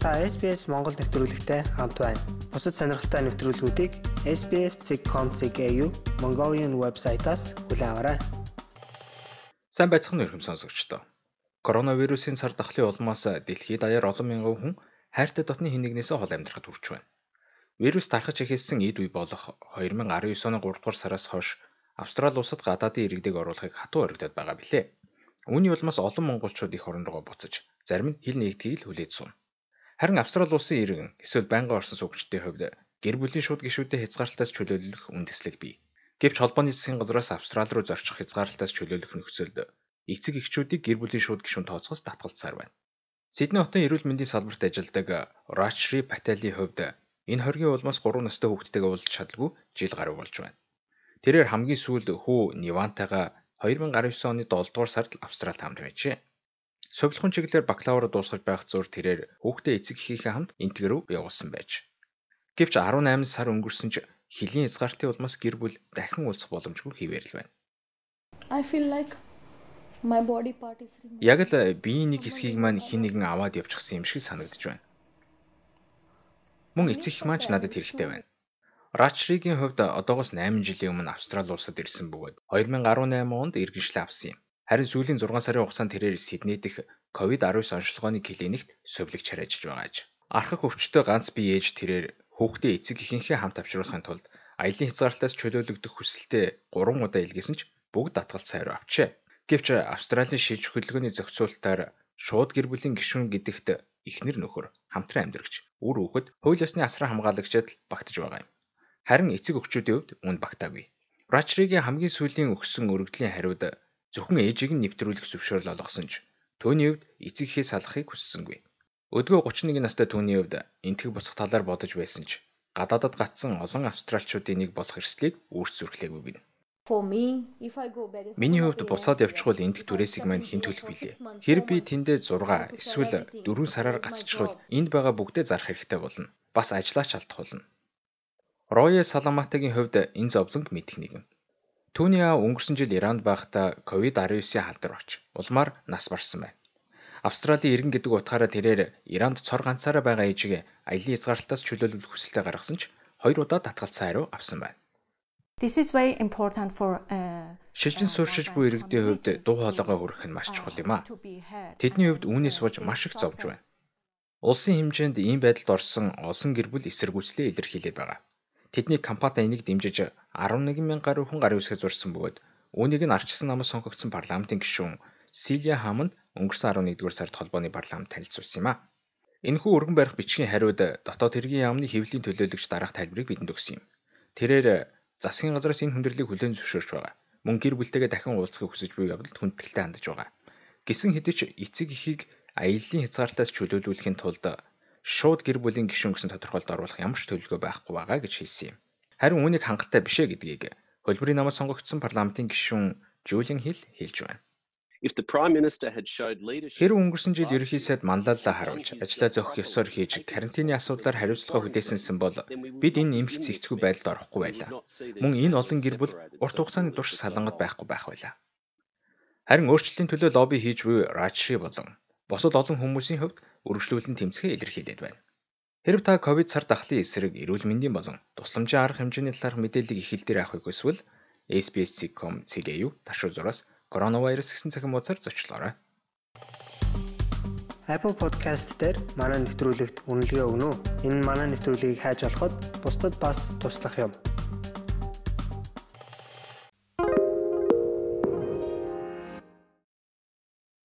Та SBS Монгол нэвтрүүлэгтэй хамт байна. Бусад сонирхолтой нэвтрүүлгүүдийг SBS.com.cg Mongolian вебсайтаас хүлээн аваарай. Сайн байцгаана уу сонсогчдоо. Коронавирусын цар тахлын улмаас дэлхийд даяар олон мянган хүн хайртай дотны хинэгнээс хол амьдрахад хүрч байна. Вирус тархаж эхэлсэн эд үе болох 2019 оны 3 дугаар сараас хойш Австрали улсад гадаадын иргэдэг оруулахыг хатуу орогдоод байгаа билээ. Үүний улмаас олон монголчууд их орон руугаа буцаж зарим нь хил нэгдгийг л хүлээж сууна. Харин Австрали улсын иргэн эсвэл байнгын орсон суугчдын хувьд гэр бүлийн шууд гишүүдэд хязгаарлалтаас чөлөөлөх үндэслэл бий. Гэвч холбооны засгийн газраас Австрали руу зорчих хязгаарлалтаас чөлөөлөх нөхцөлд эцэг эхчүүдийг гэр бүлийн шууд гишүүн тооцоос татгалцсаар байна. Сидней хотын эрүүл мэндийн салбарт ажилладаг Рачри Пателийн хувьд энэ хоргийн улмаас 3 настай хүүхдтэйгээ уулзах чадалгүй жил гаруй болж байна. Тэрээр хамгийн сүүлд хүү Нивантайгаа 2019 оны 7 дугаар сард Австралид хамт байжээ. Совилхон чиглэлээр бакалавра дуусгаж байх зур тэрээр хүүхдээ эцэг эхийнхээ хамт энтэг рүү явуулсан байж. Гэвч 18 сар өнгөрсөн ч хилийн хязгаартын улмаас гэр бүл дахин уулзах боломжгүй хэвээр л байна. I feel like my body part is removed. Яг л биеийн нэг хэсгийг маань хин нэгэн аваад явчихсан юм шиг санагдаж байна. Мөн эцэг эх маань ч надад хэрэгтэй байна. Рачригийн хувьд одоогоос 8 жилийн өмнө Австрали улсад ирсэн бөгөөд 2018 онд иргэншлээ авсан юм. Харин сүүлийн 6 сарын хугацаанд тэрээр Сидней дэх COVID-19 онцлогооны клиникт сувлэгч ажиллаж байгаа аж. Архах өвчтөй ганц бие ээж тэрээр хүүхдээ эцэг эхийнхээ хамт авчруулахын тулд аялын хязгаарлалтаас чөлөөлөгдөх хүсэлтэд 3 удаа илгээсэн ч бүгд татгалт сайруу авчээ. Гэвч Австралийн шилж хөдөлгөөний зохицуулалтаар шууд гэр бүлийн гишүүн гэдэгт эхнэр нөхөр хамтран амьдарч үр хүүхэд хууль ёсны асран хамгаалагчид багтаж байгаа юм. Харин эцэг өхчүүдийн хувьд үнд багтаагүй. Рачригийн хамгийн сүүлийн өгсөн өргөдлийн хариуд Зөвхөн ээжийг нь нэвтрүүлэх зөвшөөрөл олгосон ч түүний хувьд эцэг эхээ салахыг хүссэнгүй. Өдгөө 31 настай түүний хувьд энтгэх буцах талаар бодож байсан ч гадаадад гацсан олон австралчуудын нэг болох эрсдлийг үүрч зүрхлээгүй гин. Миний хувьд буцаад явчихвал эндх түрээсийг маань хэн төлөх вүлээ. Хэрэг би тэндээ 6 эсвэл 4 сараар гацчихвал энд байгаа бүгдээ зарах хэрэгтэй болно. Бас ажиллаач алдах болно. Роя Саламатагийн хувьд энэ зовлонг мэдэх нэгэн. Түүний аав өнгөрсөн жил Иранд байхдаа COVID-19-ийн халдвар очив. Улмаар нас барсан байна. Австралийн иргэн гэдэг утгаараа тэрээр Иранд цор ганцаараа байгаа ээжигээ аялын хязгаарлалтаас чөлөөлөх хүсэлтэд гаргасан ч хоёр удаа татгалцсан хариу авсан байна. This is very important for uh, Шилжин сууршиж буй иргэдийн хувьд дуу хоолойгоо хүргэх нь маш чухал юм а. Тэдний хувьд үүнээс болж маш их зовж байна. Улсын хэмжээнд ийм байдалд орсон олон гэр бүл эсэргүүцлээ илэрхийлээд байгаа. Тэдний компани энийг дэмжиж 11 мянган гаруй хүн гарын үсгээ зурсан бөгөөд үүнийг нь арчсан намаас сонгогдсон парламентын гишүүн Силия Хаманд өнгөрсөн 11-р сард холбооны парламент танилцуулсан юм а. Энэхүү өргөн барих бичгийн хариуд дотоод хэргийн яамны хэвлэлийн төлөөлөгч дараах тайлбарыг бидэнд өгсөн юм. Тэрээр засгийн газраас энэ хүндрэлийг хүлээн зөвшөөрч байгаа. Мөн гэр бүлтэйгээ дахин уулзахыг хүсэж буй явдалд хүндэтгэлтэй хандж байгаа. Гисэн хэдий ч эцэг эхийг аяллаа хязгаарлалтаас чөлөөлүүлэхийн тулд шууд гэр бүлийн гишүүн гэсэн тодорхойлолд оруулах ямар ч төлөвлөгөө байхгүй байгаа гэж хэлсэн юм. Харин үүнийг хангалттай бишээ гэдгийг хөлбөрийн намаас сонгогдсон парламентын гишүүн Жулиан Хил хэлж байна. If the Prime Minister had showed leadership Хэрэг өнгөрсөн жил ерөнхий сайд манлайлалаа харуулж ажлаа зөөх ёсоор хийж карантины асуудлаар хариуцлага хүлээсэнсэн бол бид энэ нэмэх зэгцгүй байдалд орохгүй байлаа. Мөн энэ олон гэр бүл урт хугацааны турш салангад байхгүй байх байлаа. Харин өөрчлөлтийн төлөө лобби хийж буй Рачри болон бусад олон хүмүүсийн хувьд үргэлжлүүлэн тэмцэхээ илэрхийлээд байна. Хэрв та ковид цар тахлын эсрэг эрүүл мэндийн болон тусламжийн арга хэмжээний талаарх мэдээллийг их хэл дээр авахыг хүсвэл SBS.com цэгээ ташуу зураас коронавирус гэсэн цахим хуудасаар зочлоорой. Apple Podcast дээр манай нэвтрүүлэгт үнэлгээ өгнө үү? Энэ манай нэвтрүүлгийг хайж олоход бусдад бас туслах юм.